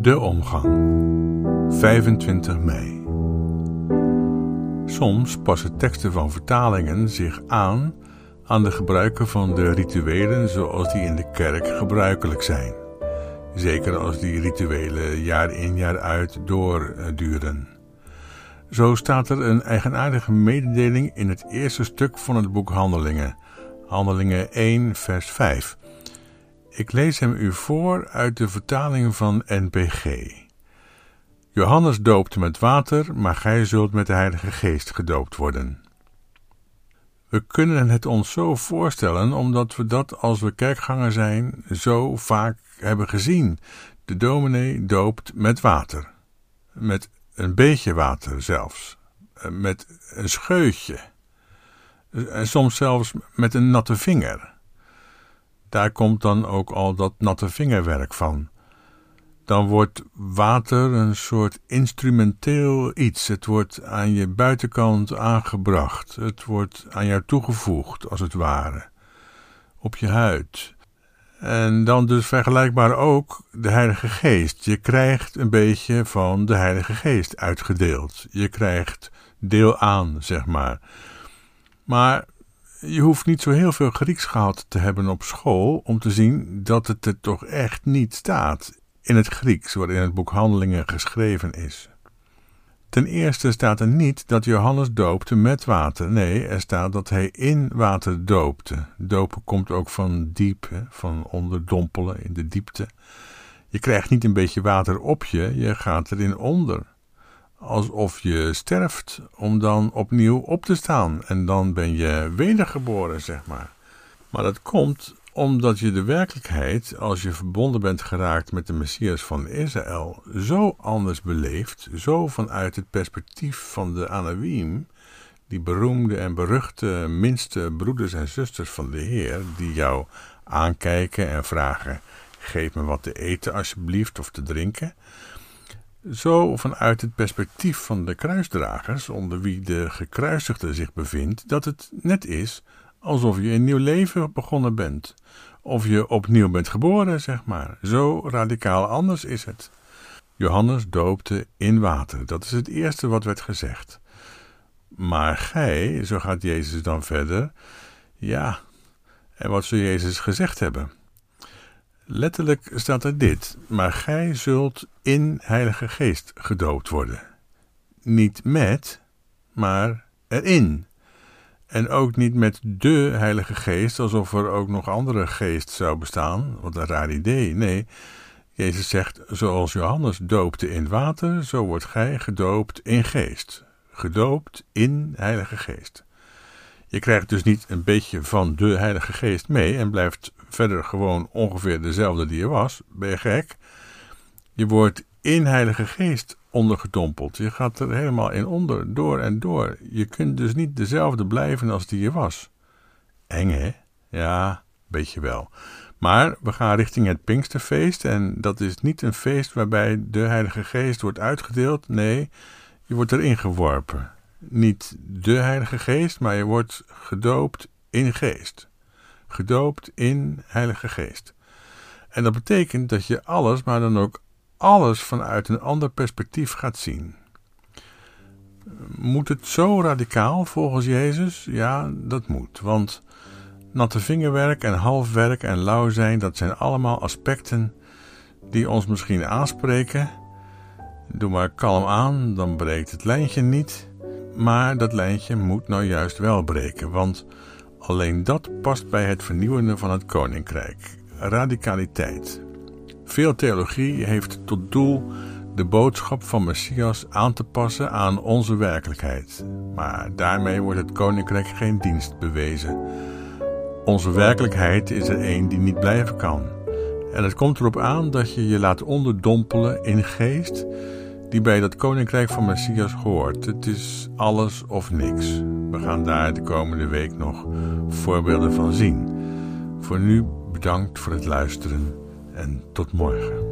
De omgang. 25 mei. Soms passen teksten van vertalingen zich aan aan de gebruiken van de rituelen zoals die in de kerk gebruikelijk zijn. Zeker als die rituelen jaar in jaar uit doorduren. Zo staat er een eigenaardige mededeling in het eerste stuk van het boek Handelingen. Handelingen 1, vers 5. Ik lees hem u voor uit de vertaling van NPG. Johannes doopte met water, maar gij zult met de Heilige Geest gedoopt worden. We kunnen het ons zo voorstellen, omdat we dat als we kerkganger zijn zo vaak hebben gezien. De dominee doopt met water. Met een beetje water zelfs. Met een scheutje. En soms zelfs met een natte vinger. Daar komt dan ook al dat natte vingerwerk van. Dan wordt water een soort instrumenteel iets. Het wordt aan je buitenkant aangebracht. Het wordt aan jou toegevoegd, als het ware. Op je huid. En dan dus vergelijkbaar ook de Heilige Geest. Je krijgt een beetje van de Heilige Geest uitgedeeld. Je krijgt deel aan, zeg maar. Maar je hoeft niet zo heel veel Grieks gehad te hebben op school om te zien dat het er toch echt niet staat in het Grieks waarin het boek Handelingen geschreven is. Ten eerste staat er niet dat Johannes doopte met water. Nee, er staat dat hij in water doopte. Dopen komt ook van diep, van onderdompelen in de diepte. Je krijgt niet een beetje water op je, je gaat erin onder alsof je sterft om dan opnieuw op te staan. En dan ben je wedergeboren, zeg maar. Maar dat komt omdat je de werkelijkheid, als je verbonden bent geraakt met de Messias van Israël, zo anders beleeft, zo vanuit het perspectief van de Anawim, die beroemde en beruchte minste broeders en zusters van de Heer, die jou aankijken en vragen: geef me wat te eten alsjeblieft of te drinken. Zo vanuit het perspectief van de kruisdragers, onder wie de gekruisigde zich bevindt, dat het net is alsof je een nieuw leven begonnen bent. Of je opnieuw bent geboren, zeg maar. Zo radicaal anders is het. Johannes doopte in water. Dat is het eerste wat werd gezegd. Maar gij, zo gaat Jezus dan verder. Ja, en wat zou Jezus gezegd hebben? Letterlijk staat er dit: Maar gij zult in Heilige Geest gedoopt worden. Niet met, maar erin. En ook niet met de Heilige Geest, alsof er ook nog andere geest zou bestaan. Wat een raar idee. Nee, Jezus zegt: Zoals Johannes doopte in water, zo wordt gij gedoopt in geest. Gedoopt in Heilige Geest. Je krijgt dus niet een beetje van de Heilige Geest mee en blijft verder gewoon ongeveer dezelfde die je was. Ben je gek? Je wordt in Heilige Geest ondergedompeld. Je gaat er helemaal in onder, door en door. Je kunt dus niet dezelfde blijven als die je was. Eng, hè? Ja, beetje wel. Maar we gaan richting het Pinksterfeest en dat is niet een feest waarbij de Heilige Geest wordt uitgedeeld. Nee, je wordt erin geworpen niet de Heilige Geest, maar je wordt gedoopt in geest. Gedoopt in Heilige Geest. En dat betekent dat je alles, maar dan ook alles vanuit een ander perspectief gaat zien. Moet het zo radicaal volgens Jezus? Ja, dat moet. Want natte vingerwerk en halfwerk en lauw zijn, dat zijn allemaal aspecten die ons misschien aanspreken. Doe maar kalm aan, dan breekt het lijntje niet. Maar dat lijntje moet nou juist wel breken, want alleen dat past bij het vernieuwende van het koninkrijk. Radicaliteit. Veel theologie heeft tot doel de boodschap van Messias aan te passen aan onze werkelijkheid. Maar daarmee wordt het koninkrijk geen dienst bewezen. Onze werkelijkheid is er een die niet blijven kan. En het komt erop aan dat je je laat onderdompelen in geest die bij dat koninkrijk van Messias hoort. Het is alles of niks. We gaan daar de komende week nog voorbeelden van zien. Voor nu bedankt voor het luisteren en tot morgen.